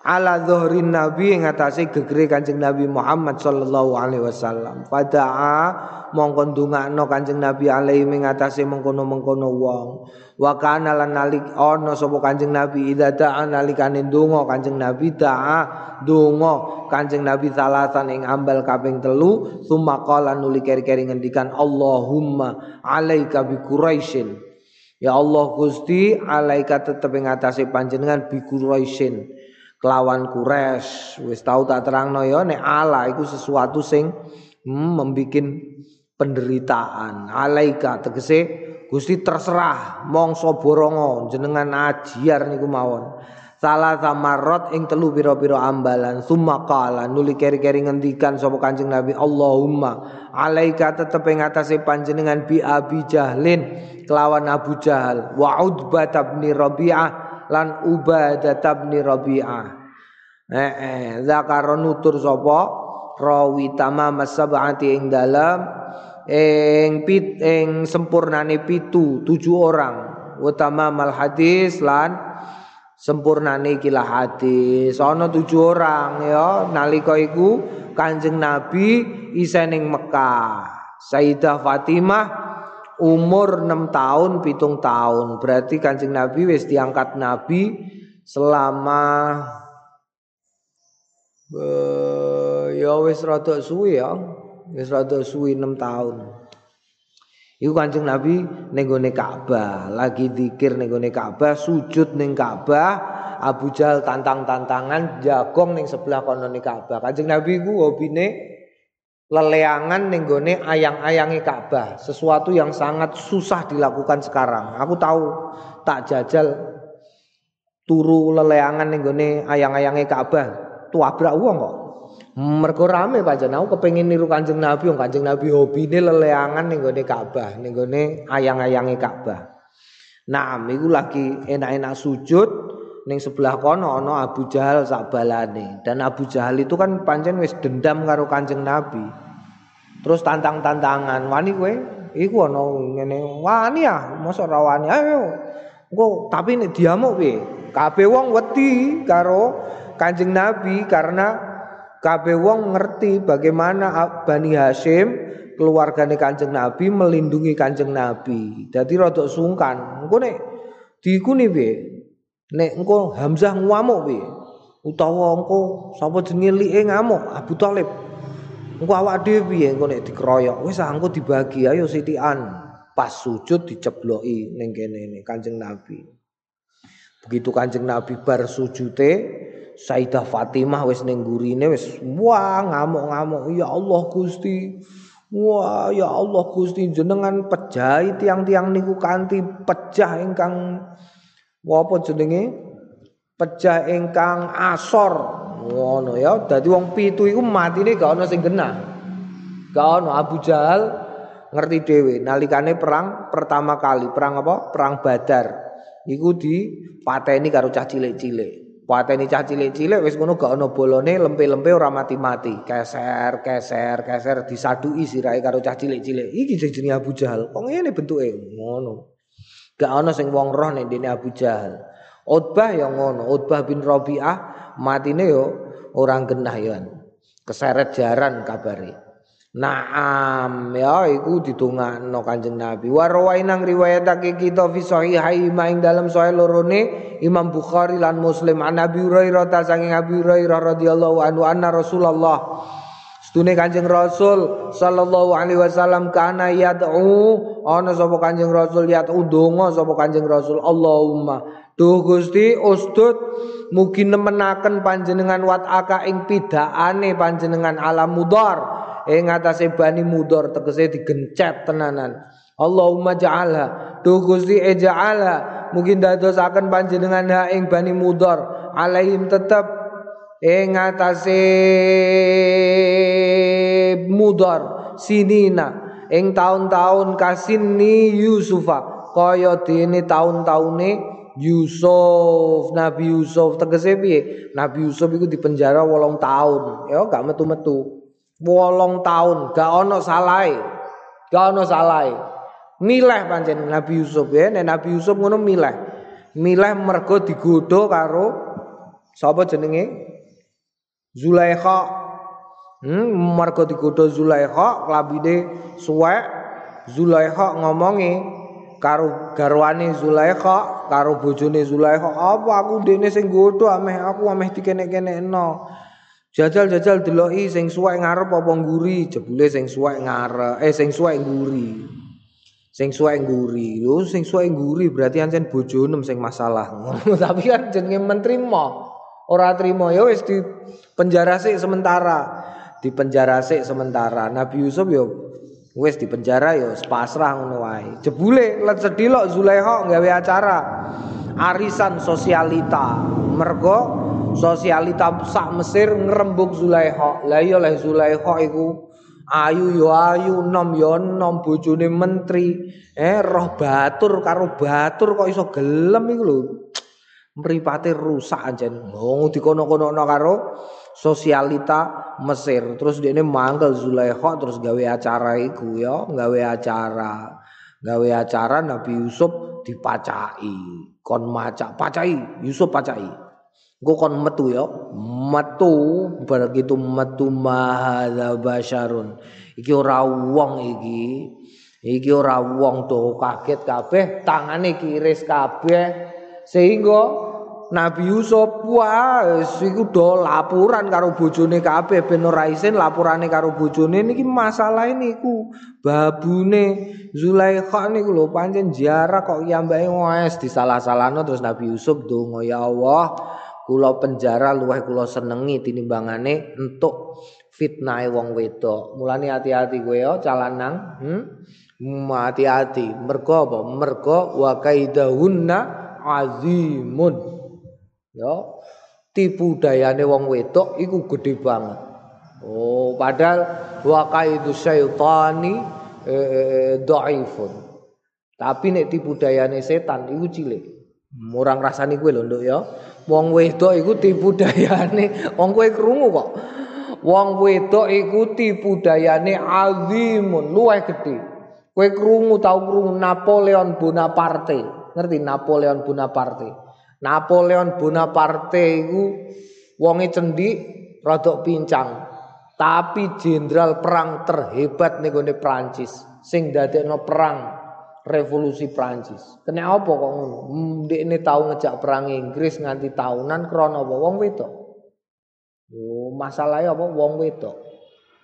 ala dhuhrin nabi yang atase gegere Kanjeng Nabi Muhammad sallallahu alaihi wasallam. Fadaa mongko ndongakno Kanjeng Nabi alaihi ing atase mengkono-mengkono wong. Wa kana lan nalik ana sapa Kanjeng Nabi idza da'a nalikane ndonga Kanjeng Nabi da'a donga Kanjeng Nabi salatan ing ambal kaping telu. Summa qala nuli keri-keri ngendikan Allahumma alaika bi Quraisyin. Ya Allah Gusti alaika tetep ing atase panjenengan bi Quraisyin kelawan kures. Wis tau tak terangno ya nek ala iku sesuatu sing hmm, membikin penderitaan. Alaika tegese Gusti terserah mongso borongo jenengan ajiar niku mawon. Salah samarot ing telu pira-pira ambalan summa qala nuli keri-keri ngendikan sapa Kanjeng Nabi Allahumma alaika tetep ing atase panjenengan bi Abi Jahlin kelawan Abu Jahal wa Utbah bin Rabi'ah lan Ubadah bin Rabi'ah. Eh eh zakar nutur sapa? Rawi tamam sab'ati ing dalam ing pit ing sempurnane pitu tujuh orang. Utama mal hadis lan sempurnane ikilah hadis. Ana tujuh orang ya. Nalika iku Kanjeng Nabi isa ning Mekah. Sayyidah Fatimah umur 6 tahun pitung tahun. Berarti kancing Nabi wis diangkat Nabi selama uh, ya wis rada suwi ya. Wis rada suwi 6 tahun. Iku kancing Nabi nenggone Ka'bah, lagi dikir nenggone Ka'bah, sujud neng Ka'bah, Abu Jahal tantang-tantangan jagong neng sebelah kono ning Ka'bah. Kanjeng Nabi ku hobine leleangan ning gone ayang-ayangi Ka'bah, sesuatu yang sangat susah dilakukan sekarang. Aku tahu tak jajal turu leleangan ning gone ayang-ayangi Ka'bah, tuabrak wong kok. Mergo rame pancen aku kepengin niru Kanjeng Nabi, wong Kanjeng Nabi hobine leleangan ning gone Ka'bah, ning gone ayang-ayangi Ka'bah. Nah, iku lagi enak-enak sujud ning sebelah kono ana Abu Jahal sak balane. Dan Abu Jahal itu kan pancen wis dendam karo Kanjeng Nabi. Terus tantang-tantangan, wani kowe iku ana ngene, wani ya, mosok ra wani. Ayo. Engko tapi nek diamuk piye? Kabeh wong wedi karo Kanjeng Nabi karena kabeh wong ngerti bagaimana Bani Hashim keluargane Kanjeng Nabi melindungi Kanjeng Nabi. Dadi rada sungkan. Engko nek diikuni piye? Nek engko Hamzah ngamuk piye? Utawa engko sapa jenenge like ngamuk Abu Thalib. Engko awak dhewe piye engko nek dikeroyok? Wis ah, engko dibagi ayo sitikan. Pas sujud diceploki ning kene ini Kanjeng Nabi. Begitu Kanjeng Nabi bar sujute Sayyidah Fatimah wis ning gurine wis wah ngamuk-ngamuk ya Allah Gusti. Wah ya Allah Gusti jenengan pejai tiang-tiang niku kanthi pejah ingkang apa jenenge? Pejah ingkang asor. Ngono ya. Dadi wong pitu iku matine gak ana sing genah. Gak ana Abu Jahal ngerti dhewe nalikane perang pertama kali, perang apa? Perang Badar. Iku dipateni karo cah cilik-cilik. Pateni cah cilik-cilik wis ngono gak ana bolone lempe-lempe ora mati-mati. Keser, keser, keser disadui sirahe karo cah cilik-cilik. Iki jenenge Abu Jahal. Kok ngene bentuke? Ngono. Gak ana sing wong roh nek dene Abu Jahal. Utbah ya ngono. Utbah bin Rabi'ah matine yo orang genah ya. Keseret jaran kabare. Naam ya iku ditungakno Kanjeng Nabi. Wa rawainang riwayatake kita fi sahihai dalam sahih lorone Imam Bukhari lan Muslim an Nabi Hurairah ta saking Abi Hurairah radhiyallahu anhu anna Rasulullah Stune Kanjeng Rasul sallallahu alaihi wasallam kana yad'u. Ana sapa Kanjeng Rasul yad'u donga sapa Kanjeng Rasul. Allahumma. Duh Gusti ustut mugi nemenaken panjenengan wat aka ing pidakane panjenengan alam mudar ing atase Bani Mudor tegese digencet tenanan. Allahumma ja'alha. Tu Gusti mungkin dadosaken panjenengan ha ing Bani Mudor alaihim tetep. Ing Mudor sinina. Ing tahun-tahun kasini Yusufa. Kaya dene tahun-tahune Yusuf, Nabi Yusuf tegese piye? Nabi Yusuf iku dipenjara 8 tahun. Ya gak metu-metu. Wolong tahun gak ono salai gak ono salai milih pancen Nabi Yusuf. Ya nek Nabi Yusuf ngono milih milih mergo digodho karo sapa jenenge? Zulaikha hmm mergo digodho Zulaikha klabine suwek Zulaikha ngomongi karo garwane Zulaikha karo bojone Zulaikha apa aku dene sing godho ameh aku ameh dikene-kenekno Jajal-jajal deloki sing suwek ngarep apa nguri, jebule sing suwek ngarep, eh sing suwek nguri. Sing suwek nguri. Lho sing suwek nguri berarti ancen bojonem sing masalah. Tapi kan jenenge menteri mo. Ora trimo ya wis di penjara sik sementara. Di penjara sik sementara. Nabi Yusuf ya wis di penjara ya pasrah ngono wae. Jebule let sedilok Zulaikha gawe acara arisan sosialita. Mergo sosialita sak Mesir ngrembug Zulaikha. Lah iya leh Zulaikha iku ayu yo ayu, nom yo nom bojone menteri. Eh roh batur karo batur kok iso gelem iku lho. Mripate rusak anjen. Wong dikono-kono karo sosialita Mesir. Terus dia manggil Zulaikha terus gawe acara iku ya, gawe acara. Gawe acara Nabi Yusuf dipacai. Kon macak, pacai, Yusuf pacai. Gue kon metu ya, metu begitu metu mahadza basyarun. Iki ora wong iki. Iki ora wong tuh kaget kabeh, tangane kiris kabeh sehingga Nabi Yusuf wah iku do laporan karo bojone kabeh ben ora isin laporane karo bojone niki masalah niku babune Zulaikha niku lho pancen ziarah kok iyambake wes disalah-salahno terus Nabi Yusuf donga ya Allah kula penjara luwih kula senengi tinimbangane entuk fitnahe wong wedok. Mulane hati-hati kowe ya calanang, hmm? Hati-hati. Mergo apa? Mergo wa kaidahunna azimun. Ya, tipu dayane wong wedok iku gede banget. Oh, padahal wa kaidu syaitani eh, eh, eh dhaifun. Tapi nek tipu dayane setan iku cilik. Murang rasani kowe lho, ya. Wong wedok iku tipu dayane, wong kowe krungu kok. Wong wedok iku tipu dayane azimun, luwih gedhe. Kowe krungu tau krungu Napoleon Bonaparte. Ngerti Napoleon Bonaparte? Napoleon Bonaparte iku wonge cendik, rodok pincang. Tapi jenderal perang terhebat nih gue Prancis sing dadekno perang revolusi Prancis. Kena apa kok ngono? Ini tahu ngejak perang Inggris nganti tahunan krana apa wong wedok. Oh, masalahnya apa? Wong wedok.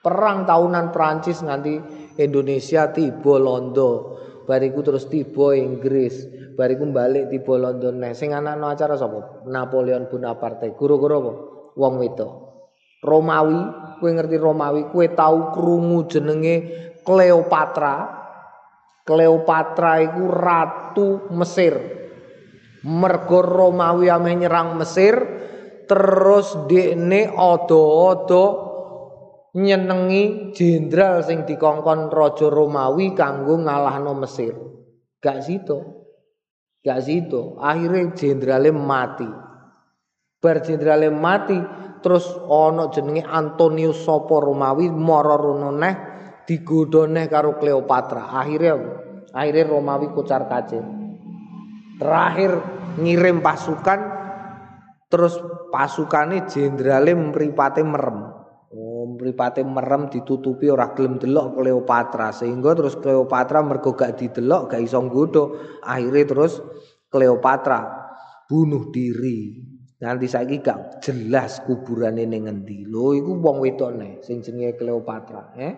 Perang tahunan Prancis nganti Indonesia tiba Londo. Bariku terus tiba Inggris. Bariku balik tiba London. Nah, sing anakno acara sapa? Napoleon Bonaparte. Guru-guru apa? Wong wedok. Romawi, kowe ngerti Romawi, kowe tahu krungu jenenge Cleopatra. Cleopatra iku ratu Mesir. Mergo Romawi ame nyerang Mesir, terus dekne odo-odo nyenengi jenderal sing dikongkon raja Romawi kanggo ngalahno Mesir. Gak situ. Gak situ. Akhirnya jenderalnya mati. Bar jenderalnya mati, terus ana jenenge Antonius Sopo Romawi mara rono neh karo Cleopatra. Akhirnya akhirnya Romawi kucar kacir. Terakhir ngirim pasukan Terus pasukane jenderale mripate merem. Mripate merem ditutupi ora gelem delok Cleopatra sehingga terus Cleopatra mergo gak didelok gak iso nggodho. Akhire terus Cleopatra bunuh diri. Nanti saiki gak jelas kuburane ning ngendi. Lho iku wong wedone sing jenenge Cleopatra, eh.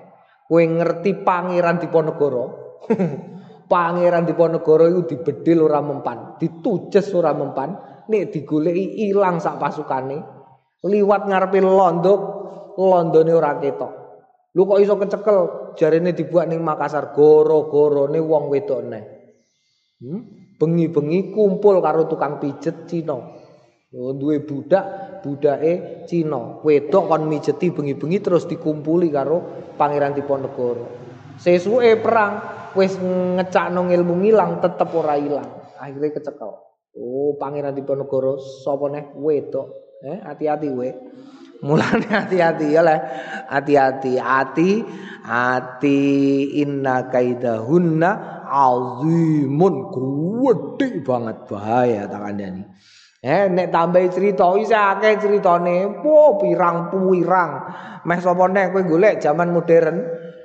Kowe ngerti Pangeran Diponegoro? Pangeran Diponegoro iku dibedil ora mempan, ditujes ora mempan. nek digoleki ilang sak pasukane liwat ngarepe londo londone ora ketok. Lu kok iso kecekel? Jarene dibuat ning Makassar. Goro-gorone wong wedok neh. Hmm? bengi-bengi kumpul karo tukang pijet Cina. Duwe budak budake Cina. Wedok kon mijeti bengi-bengi terus dikumpuli karo Pangeran Diponegoro. Sesuke perang wis ngecakno ilmu ngilang tetep ora ilang. Akhirnya kecekel. Oh, Pangeran Diponegoro sapa neh? Wedok. Eh, hati-hati kowe. Mulane hati-hati ya le. Hati-hati, hati, hati inna kaidahunna azimun gede banget bahaya tak kandhani. Eh nek tambah cerita iki akeh critane. Po pirang pirang. Meh sapa neh kowe golek zaman modern.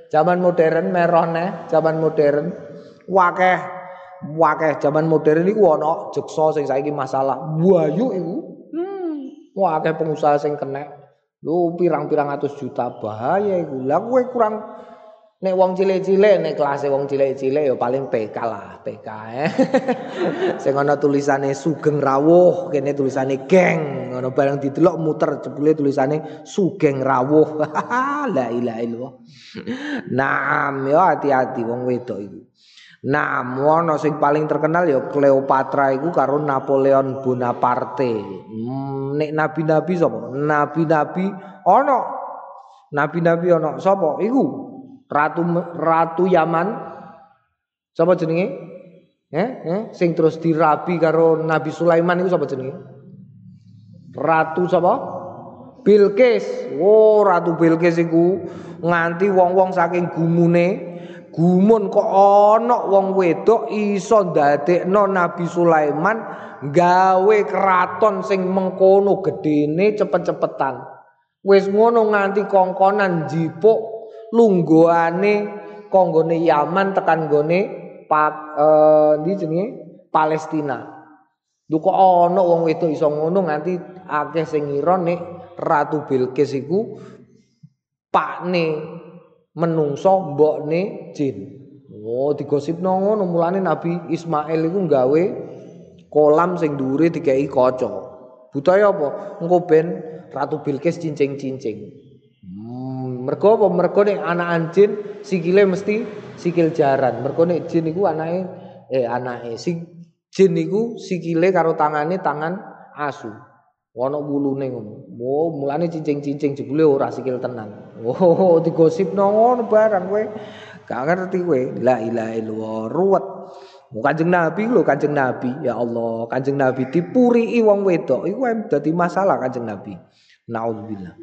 Zaman modern merah neh, zaman modern. Wakeh wakeh zaman modern iku ana jeksa sing saiki masalah buayu iku hmm wakeh pengusaha sing kena lu pirang-pirang atus juta bahaya iku. Lah kowe kurang nek wong cilik-cilik nek kelas wong cilik-cilik ya paling PK lah PK eh. Sing ana tulisane sugeng rawuh kene tulisane geng. Ngono barang didelok muter jebule tulisane sugeng rawuh. La ilaha illallah. Naam ya hati-hati wong wedok iku Nah, ono sing paling terkenal ya Cleopatra iku karo Napoleon Bonaparte. Hmm, nek nabi-nabi sapa? Nabi-nabi ono. Nabi-nabi ono sapa? Iku Ratu Ratu Yaman. Sapa jenenge? Eh, eh, sing terus dirabi karo Nabi Sulaiman iku sapa jenenge? Ratu sapa? Bilqis. Oh, Ratu Bilqis iku nganti wong-wong saking gumune gumun kok ana wong wedok iso ndadekno Nabi Sulaiman gawe keraton sing mengkono gedene cepet-cepetan. Wis ngono nganti kongkonan jipuk lungguhane konggone Yaman tekan gone pak eh jenenge? Palestina. Kok ana wong wedok iso ngono nganti akeh sing ngira nek Ratu Bilqis iku pakne menungso mbokne jin. Oh, digosipno ngono mulane Nabi Ismail iku gawe kolam sing dhuwure dikeki kaca. Budaya apa? Engko ben Ratu Bilqis cincing-cincing. Hmm, Mergo apa? Mergo nek anak jin sikile mesti sikil jaran. Mergo nek jin iku anake eh anake si jin sikile karo tangane tangan asu. Ono wulune ngono. Oh, mulane cincing-cincing jebule ora sikil tenan. Oh, digosipno ngono barang kowe. Gak ngerti kowe. La ilaha illallah. Ruwet. Kanjeng Nabi lho Kanjeng Nabi ya Allah Kanjeng Nabi dipuri wong wedok iku dadi masalah Kanjeng Nabi. Nauzubillah.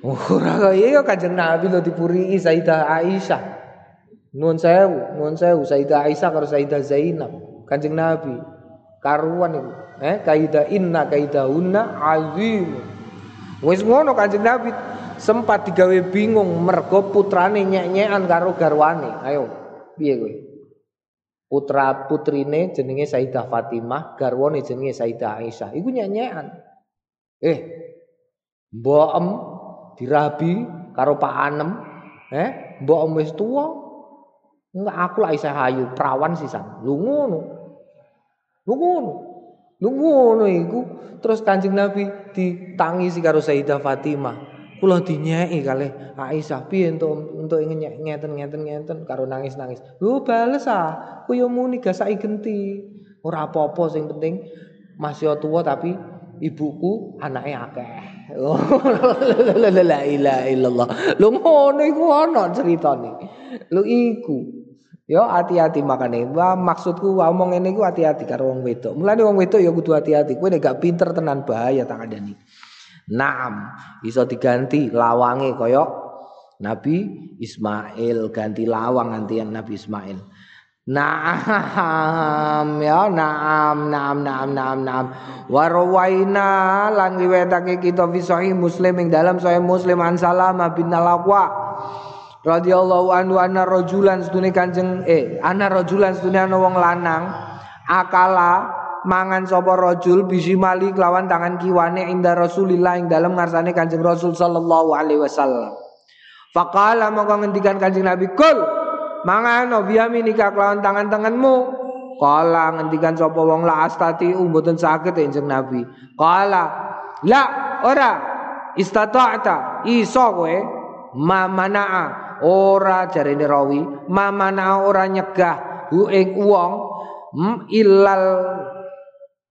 Ora kaya ya Kanjeng Nabi lho dipuri Sayyidah Aisyah. Nuwun sewu, nuwun sewu Sayyidah Aisyah karo Sayyidah Zainab. Kanjeng Nabi karuan iku. Eh kaida inna kaidahunna azim. Wis ngono Kanjeng Nabi sempat digawe bingung mergo putrane nyek-nyekan karo garwane. Ayo, piye kowe? putra putrine jenenge Sayyidah Fatimah, garwane jenenge Sayyidah Aisyah. Iku nyanyian. Eh, mbok em dirabi karo Pak Anem, eh, mbok em wis tuwa. Enggak aku lah Aisyah Hayu, perawan sisan. Lu ngono. Lu ngono. Lu ngono iku. Terus Kanjeng Nabi ditangisi karo Sayyidah Fatimah. Kula dinyeki kalih Aisyah piye entuk entuk ngeten ngeten ngeten karo nangis-nangis. Lho bales ah, kowe muni gasaki genti. Ora apa-apa sing penting masih tua tapi ibuku anaknya akeh. Oh, la ilaha illallah. Lho ngono iku ana critane. Lho iku. Yo hati-hati makane. Wah, maksudku ngomong ngene iku hati-hati karo wong wedok. Mulane wong wedok ya kudu hati-hati. Kowe nek gak pinter tenan bahaya tak adani. Naam, iso diganti lawange kaya Nabi Ismail. Ganti lawang gantian Nabi Ismail. Naam ya naam naam naam naam naam. Warwaina lan riwayatake kita fi sahih Muslim. Ing dalam sahih Muslim an bin Nalaqwa radhiyallahu anhu anna rajulan sedune Kanjeng eh anna rajulan sedune ana wong lanang akala mangan sapa rajul bisimali kelawan tangan kiwane inda Rasulillah ing dalam ngarsane Kanjeng Rasul sallallahu alaihi wasallam. Faqala mongko ngendikan Kanjeng Nabi, "Kul mangan biyaminika kelawan tangan-tanganmu." Kala ngendikan sapa wong la astati mboten saged Kanjeng Nabi. Kala la ora istata'ta iso kowe mamanaa ora jarene rawi mamanaa ora nyegah hu ing wong ilal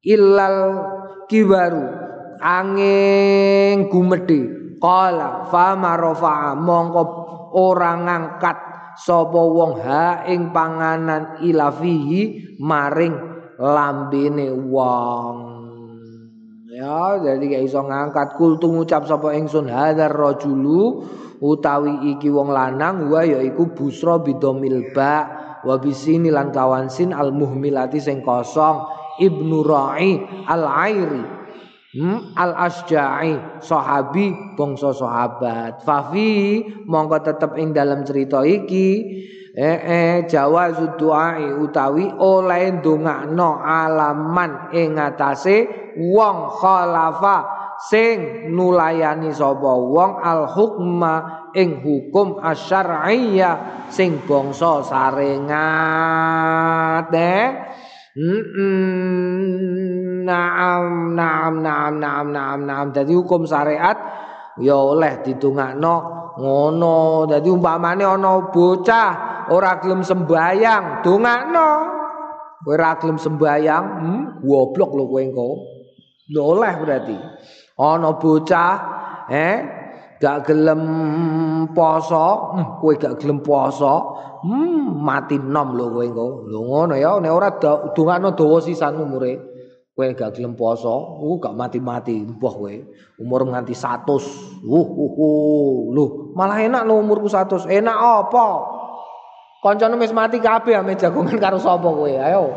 illal kibaru. Angin gumedhe. Qala fama rafa'a. Mongko ora ngangkat sapa wong ha ing panganan ilafihi maring lambene wong. Ya jadi gak iso ngangkat. Kultu ngucap sapa ingsun hadzar rajulu utawi iki wong lanang wa yaiku busra bidomil ba wa bisini lan kawan sin al muhmilati sing kosong Ibnu Ra'i Al-Airi. Hmm? Al-Asja'i sahabi bangsa sahabat. Fafi mongko tetep ing dalam cerita iki. Eh eh jawazu du'ai utawi oleh ndongakno alaman ing atase wong khalafa sing nulayani sapa? Wong al hukma ing hukum asyariyah sing bangsa sarengat eh Naam, naam, naam, naam, naam, naam. Jadi hukum syariat ya oleh ditungakno ngono. Jadi umpamane ana bocah ora gelem sembayang, dongakno. Kowe ora gelem sembayang, hmm, goblok lho kowe engko. Ya oleh berarti. Ana bocah eh gak gelem poso, hmm, kowe gak gelem poso, Hmm, mati nom lho kowe engko. Lho ngono ya, nek ora dongakno dawa sisan umure. Kowe gak gelem poso, uh gak mati-mati mbah kowe. Umur nganti 100. Uh, uh, uh. Lho, malah enak lho umurku 100. Enak apa? Kancane wis mati kabeh ame jagongan karo sapa kowe? Ayo.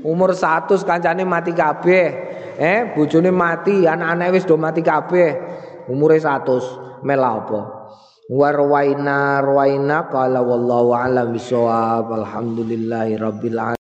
Umur 100 kancane mati kabeh. Eh, bojone mati, anak-anake wis do mati kabeh. Umure 100. Mela apa? warwaina rawaina qala wallahu alam bisawab alhamdulillahi rabbil alamin